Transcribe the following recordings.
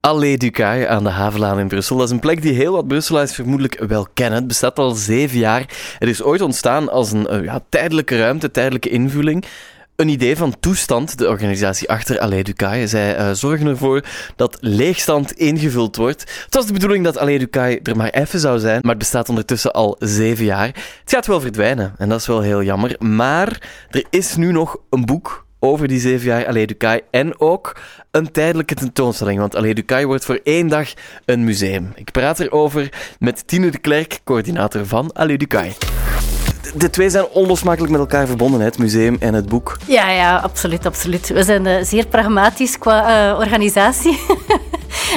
Allée du Caille aan de Havelaan in Brussel. Dat is een plek die heel wat Brusselaars vermoedelijk wel kennen. Het bestaat al zeven jaar. Het is ooit ontstaan als een uh, ja, tijdelijke ruimte, tijdelijke invulling. Een idee van Toestand, de organisatie achter Allée du Caille. Zij uh, zorgen ervoor dat leegstand ingevuld wordt. Het was de bedoeling dat Allée du Caille er maar even zou zijn, maar het bestaat ondertussen al zeven jaar. Het gaat wel verdwijnen en dat is wel heel jammer. Maar er is nu nog een boek over die zeven jaar Allee Ducaille en ook een tijdelijke tentoonstelling, want Allee Ducaille wordt voor één dag een museum. Ik praat erover met Tine de Klerk, coördinator van Allee Ducaille. De twee zijn onlosmakelijk met elkaar verbonden, het museum en het boek. Ja, ja, absoluut, absoluut. We zijn uh, zeer pragmatisch qua uh, organisatie.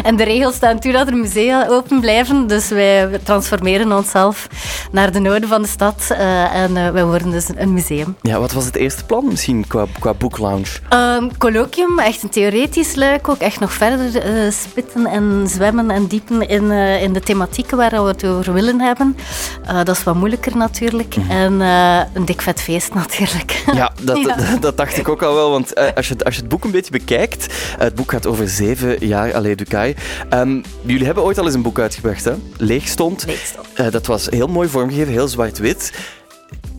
En de regels staan toe dat er musea open blijven. Dus wij transformeren onszelf naar de noorden van de stad. Uh, en uh, wij worden dus een museum. Ja, wat was het eerste plan misschien qua, qua boeklounge? Um, colloquium, echt een theoretisch luik. Ook echt nog verder uh, spitten en zwemmen en diepen in, in de thematieken waar we het over willen hebben. dat is wat moeilijker natuurlijk. Mm -hmm. En een dik vet feest natuurlijk. Ja, dat, ja. dat, dat, dacht ik ook al wel. Want als, je, als je het boek een beetje bekijkt... het boek gaat over zeven jaar Allee Um, jullie hebben ooit al eens een boek uitgebracht, hè? Leegstond. Leegstond. Uh, dat was heel mooi vormgegeven, heel zwart-wit.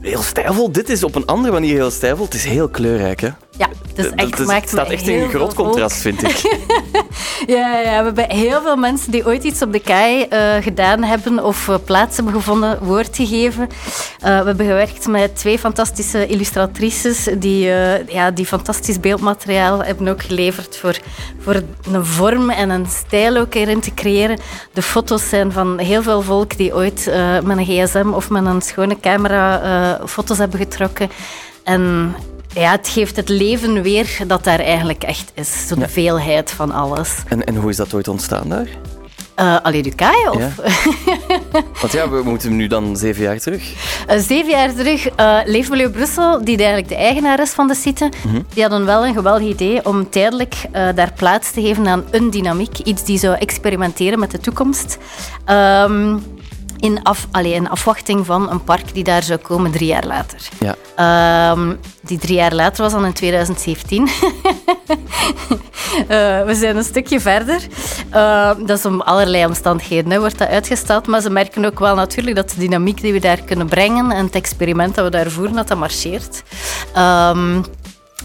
Heel stijlvol. Dit is op een andere manier heel stijlvol. Het is heel kleurrijk, hè? Ja, het is echt, het maakt staat echt in een groot contrast, vind ik. ja, ja, we hebben heel veel mensen die ooit iets op de kei uh, gedaan hebben of uh, plaats hebben gevonden, woord gegeven. Uh, we hebben gewerkt met twee fantastische illustratrices die, ja, die fantastisch beeldmateriaal hebben ook geleverd voor, voor een vorm en een stijl ook erin te creëren. De foto's zijn van heel veel volk die ooit met een gsm of met een schone camera foto's hebben getrokken. En ja, het geeft het leven weer dat daar eigenlijk echt is. Zo'n ja. veelheid van alles. En, en hoe is dat ooit ontstaan daar? Uh, Allee Ducaille, of? Ja. Want ja, we moeten nu dan zeven jaar terug. Uh, zeven jaar terug. Uh, Leefmilieu Brussel, die eigenlijk de eigenaar is van de site, mm -hmm. die hadden wel een geweldig idee om tijdelijk daar plaats te geven aan een dynamiek. Iets die zou experimenteren met de toekomst. Um, in, af, allee, in afwachting van een park die daar zou komen drie jaar later. Ja. Um, die drie jaar later was dan in 2017. uh, we zijn een stukje verder. Uh, dat is om allerlei omstandigheden hè, wordt dat uitgesteld. Maar ze merken ook wel natuurlijk dat de dynamiek die we daar kunnen brengen en het experiment dat we daar voeren, dat dat marcheert. Um,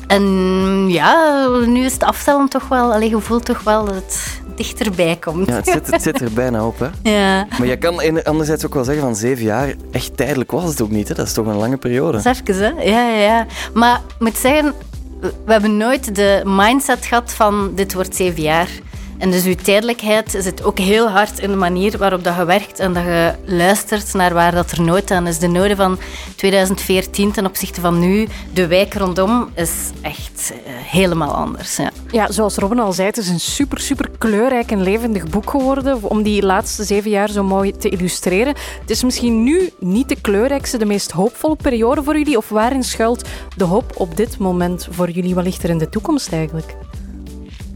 en ja, nu is het afstellen toch wel, alleen je voelt toch wel dat het dichterbij komt. Ja, het zit, het zit er bijna op, hè? Ja. Maar je kan anderzijds ook wel zeggen van zeven jaar, echt tijdelijk was het ook niet, hè? Dat is toch een lange periode. Dat is even, hè? Ja, ja, ja. Maar ik moet zeggen, we hebben nooit de mindset gehad van dit wordt zeven jaar. En dus uw tijdelijkheid zit ook heel hard in de manier waarop dat je werkt en dat je luistert naar waar dat er nood aan is. De noden van 2014 ten opzichte van nu, de wijk rondom, is echt uh, helemaal anders. Ja. ja, zoals Robin al zei, het is een super, super kleurrijk en levendig boek geworden om die laatste zeven jaar zo mooi te illustreren. Het is misschien nu niet de kleurrijkste, de meest hoopvolle periode voor jullie, of waarin schuilt de hoop op dit moment voor jullie? Wat ligt er in de toekomst eigenlijk?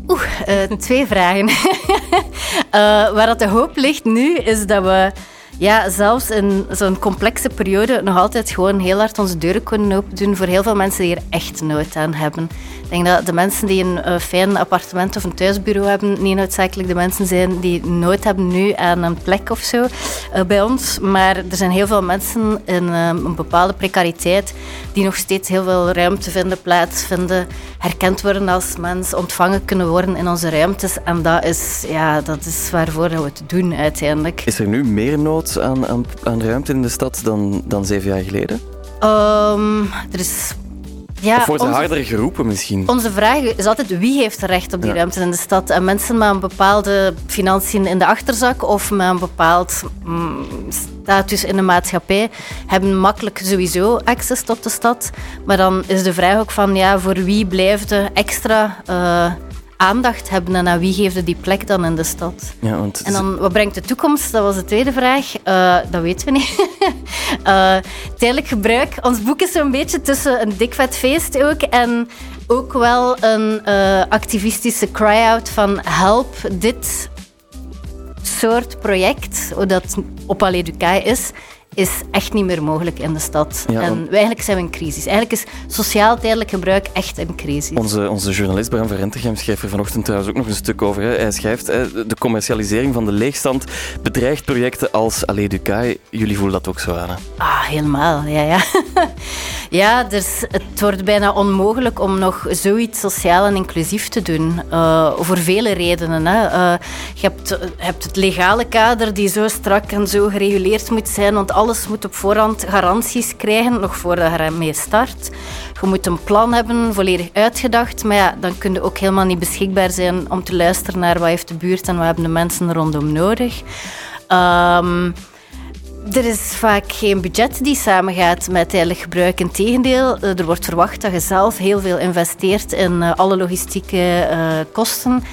Oeh, uh, twee vragen. uh, waar dat de hoop ligt nu, is dat we ja, zelfs in zo'n complexe periode nog altijd gewoon heel hard onze deuren kunnen open doen voor heel veel mensen die er echt nood aan hebben. Ik denk dat de mensen die een uh, fijn appartement of een thuisbureau hebben, niet noodzakelijk de mensen zijn die nood hebben nu aan een plek of zo bij ons. Maar er zijn heel veel mensen in een bepaalde precariteit die nog steeds heel veel ruimte vinden, plaats vinden, herkend worden als mens, ontvangen kunnen worden in onze ruimtes. En dat is, ja, dat is waarvoor we het doen uiteindelijk. Is er nu meer nood aan, aan, aan ruimte in de stad dan, dan zeven jaar geleden? Um, er is ja, of wordt er harder geroepen misschien? Onze vraag is altijd wie heeft recht op die ja. ruimte in de stad. En mensen met een bepaalde financiën in de achterzak of met een bepaald mm, status in de maatschappij hebben makkelijk sowieso access tot de stad. Maar dan is de vraag ook van ja, voor wie blijft de extra... Uh, aandacht hebben en aan wie geeft die plek dan in de stad? Ja, want... En dan, wat brengt de toekomst? Dat was de tweede vraag. Uh, dat weten we niet. uh, tijdelijk gebruik. Ons boek is zo'n beetje tussen een dik vet feest ook en ook wel een uh, activistische cry-out van help dit soort project, dat op Allee is, is echt niet meer mogelijk in de stad. en eigenlijk zijn we in crisis. Eigenlijk is sociaal tijdelijk gebruik echt een crisis. Onze, onze journalist Bram Verrentegem schrijft er vanochtend trouwens ook nog een stuk over. Hè. Hij schrijft, hè, de commercialisering van de leegstand bedreigt projecten als Allee Ducaille. Jullie voelen dat ook zo aan, hè? Ah, helemaal, ja, ja. ja, dus het wordt bijna onmogelijk om nog zoiets sociaal en inclusief te doen. Uh, voor vele redenen. Hè. Uh, je hebt, hebt het legale kader die zo strak en zo gereguleerd moet zijn, want alles moet op voorhand garanties krijgen, nog voordat je ermee start. Je moet een plan hebben, volledig uitgedacht, maar ja, dan kun je ook helemaal niet beschikbaar zijn om te luisteren naar wat heeft de buurt en wat hebben de mensen rondom nodig. Um, er is vaak geen budget die samengaat met tijdelijk gebruik. Integendeel, eh, er wordt verwacht dat je zelf heel veel investeert in eh, alle logistieke uh, kosten.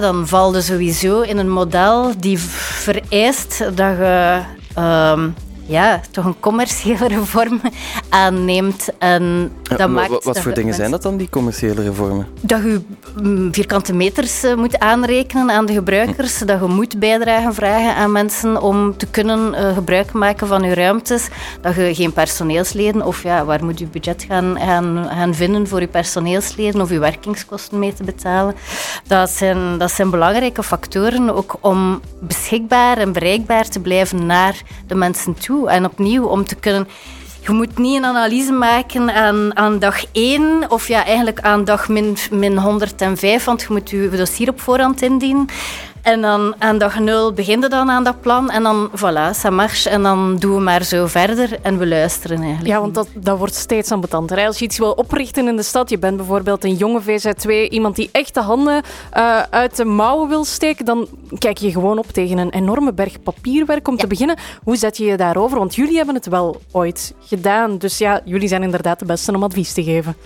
Dan val je sowieso in een model die vereist dat je um, ja, toch een commerciële reform aanneemt. En dat maakt wat voor dingen zijn dat dan, die commerciële reformen? Dat je mm, vierkante meters eh, moet aanrekenen aan de gebruikers, dat je moet bijdragen vragen aan mensen om te kunnen uh, gebruik maken van je ruimtes, dat je geen personeelsleden, of ja, waar moet je budget gaan, gaan, gaan vinden voor je personeelsleden of je werkingskosten mee te betalen. Dat zijn, dat zijn belangrijke factoren ook om beschikbaar en bereikbaar te blijven naar de mensen toe. En opnieuw, om te kunnen... Je moet niet een analyse maken aan, aan dag 1 of ja, eigenlijk aan dag min, min 105, want je moet je dossier op voorhand indienen. En dan aan dag nul beginnen dan aan dat plan. En dan, voilà, ça marche. En dan doen we maar zo verder en we luisteren eigenlijk. Ja, want dat, dat wordt steeds ambetanter. Als je iets wil oprichten in de stad, je bent bijvoorbeeld een jonge VZ2, iemand die echt de handen uh, uit de mouwen wil steken, dan kijk je gewoon op tegen een enorme berg papierwerk om te beginnen. Hoe zet je je daarover? Want jullie hebben het wel ooit gedaan. Dus ja, jullie zijn inderdaad de beste om advies te geven.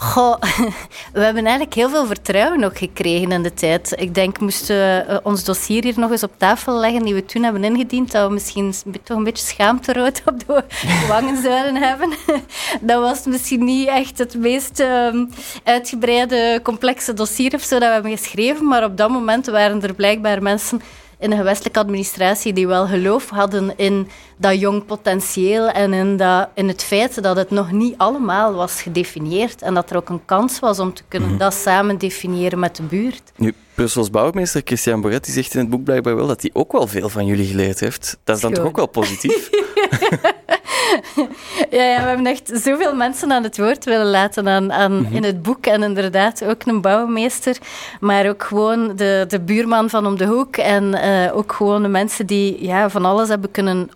Goh, we hebben eigenlijk heel veel vertrouwen ook gekregen in de tijd. Ik denk, moesten we eh, ons dossier hier nog eens op tafel leggen die we toen hebben ingediend, dat we misschien toch een beetje schaamterood op de wangen zouden hebben. Dat was misschien niet echt het meest ehm, uitgebreide, complexe dossier of zo dat we hebben geschreven, maar op dat moment waren er blijkbaar mensen in de gewestelijke administratie die wel geloof hadden in dat jong potentieel en in, dat, in het feit dat het nog niet allemaal was gedefinieerd en dat er ook een kans was om te kunnen mhm. dat samen definiëren met de buurt. Nu, Brussels bouwmeester Christian Boret die zegt in het boek blijkbaar wel dat hij ook wel veel van jullie geleerd heeft. Dat is dan toch ook wel positief? ja, ja, we hebben echt zoveel mensen aan het woord willen laten aan, aan mhm. in het boek. En inderdaad ook een bouwmeester, maar ook gewoon de, de buurman van om de hoek. En uh, ook gewoon de mensen die ja, van alles hebben kunnen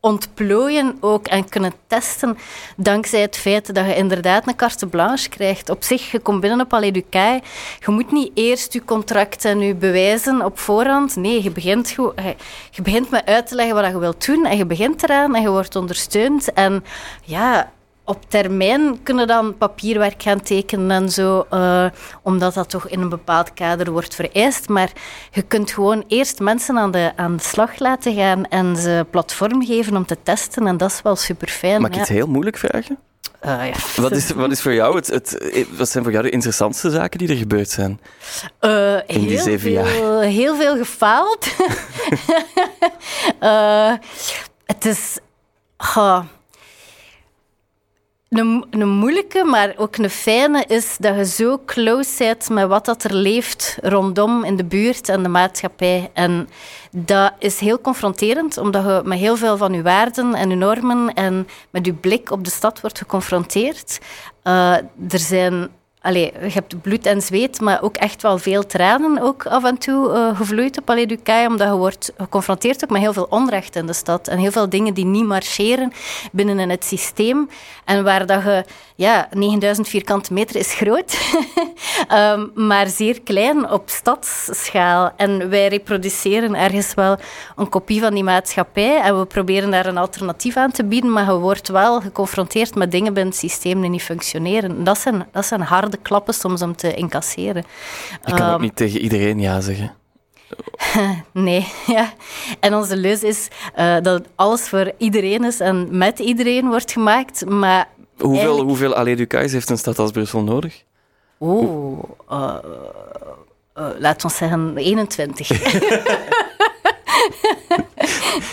ontplooien ook en kunnen testen dankzij het feit dat je inderdaad een carte blanche krijgt. Op zich, je komt binnen op Allee Je moet niet eerst je contract en je bewijzen op voorhand. Nee, je begint, je begint met uit te leggen wat je wilt doen en je begint eraan en je wordt ondersteund. En ja, op termijn kunnen dan papierwerk gaan tekenen en zo, uh, omdat dat toch in een bepaald kader wordt vereist. Maar je kunt gewoon eerst mensen aan de, aan de slag laten gaan en ze platform geven om te testen. En dat is wel super fijn. Mag ik het heel moeilijk vragen? Uh, ja. wat, is, wat, is voor jou het, het, wat zijn voor jou de interessantste zaken die er gebeurd zijn uh, in die zeven veel, jaar? Heel veel gefaald. uh, het is... Een, een moeilijke, maar ook een fijne is dat je zo close bent met wat dat er leeft rondom in de buurt en de maatschappij. En dat is heel confronterend, omdat je met heel veel van je waarden en je normen en met je blik op de stad wordt geconfronteerd. Uh, er zijn Allee, je hebt bloed en zweet, maar ook echt wel veel tranen ook af en toe uh, gevloeid op Allee Ducaille, omdat je wordt geconfronteerd met heel veel onrecht in de stad en heel veel dingen die niet marcheren binnen in het systeem en waar dat je, ja, 9000 vierkante meter is groot, um, maar zeer klein op stadsschaal. En wij reproduceren ergens wel een kopie van die maatschappij en we proberen daar een alternatief aan te bieden, maar je wordt wel geconfronteerd met dingen binnen het systeem die niet functioneren. Dat zijn, dat zijn harde klappen soms om te incasseren. Je kan um, ook ehm, niet tegen iedereen ja zeggen. nee, ja. En onze leus is uh, dat alles voor iedereen is en met iedereen wordt gemaakt, maar... Hoeveel, eigenlijk... hoeveel heeft een stad als Brussel nodig? Oeh, uh, uh, laten we zeggen 21.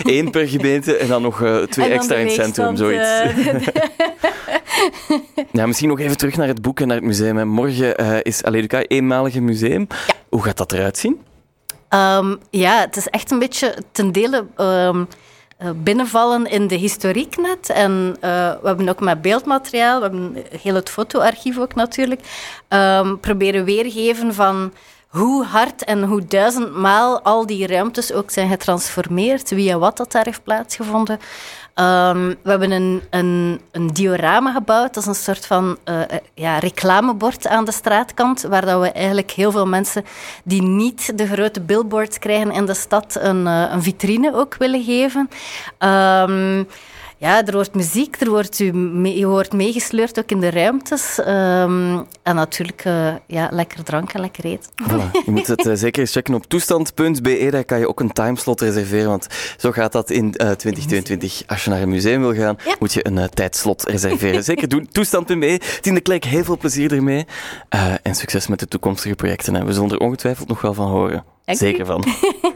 Eén per gemeente en dan nog uh, twee extra in het centrum, zoiets. Uh, ja, misschien nog even terug naar het boek en naar het museum. Morgen uh, is Aleduca eenmalige museum. Ja. Hoe gaat dat eruit zien? Um, ja, het is echt een beetje ten dele... Um, uh, binnenvallen in de historiek net. En uh, we hebben ook met beeldmateriaal, we hebben heel het fotoarchief ook natuurlijk, um, proberen weergeven van hoe hard en hoe duizendmaal al die ruimtes ook zijn getransformeerd, wie en wat dat daar heeft plaatsgevonden. Um, we hebben een, een, een, diorama gebouwd. Dat is een soort van uh, ja, reclamebord aan de straatkant, waar dat we eigenlijk heel veel mensen die niet de grote billboards krijgen in de stad een, uh, een vitrine ook willen geven. Um, ja, er wordt muziek, er wordt u mee, je wordt meegesleurd ook in de ruimtes. Um, en natuurlijk uh, ja, lekker drank en lekker eten. Voilà. Je moet het uh, zeker eens checken op toestand.be. Daar kan je ook een timeslot reserveren. Want zo gaat dat in uh, eh, 2022. Als je naar een museum wil gaan, ja. moet je een tijdslot reserveren. zeker doen. Toestand.be. Tien de Klerk, heel veel plezier ermee. en succes met de toekomstige projecten. We zullen er ongetwijfeld nog wel van horen. Dank zeker u. van.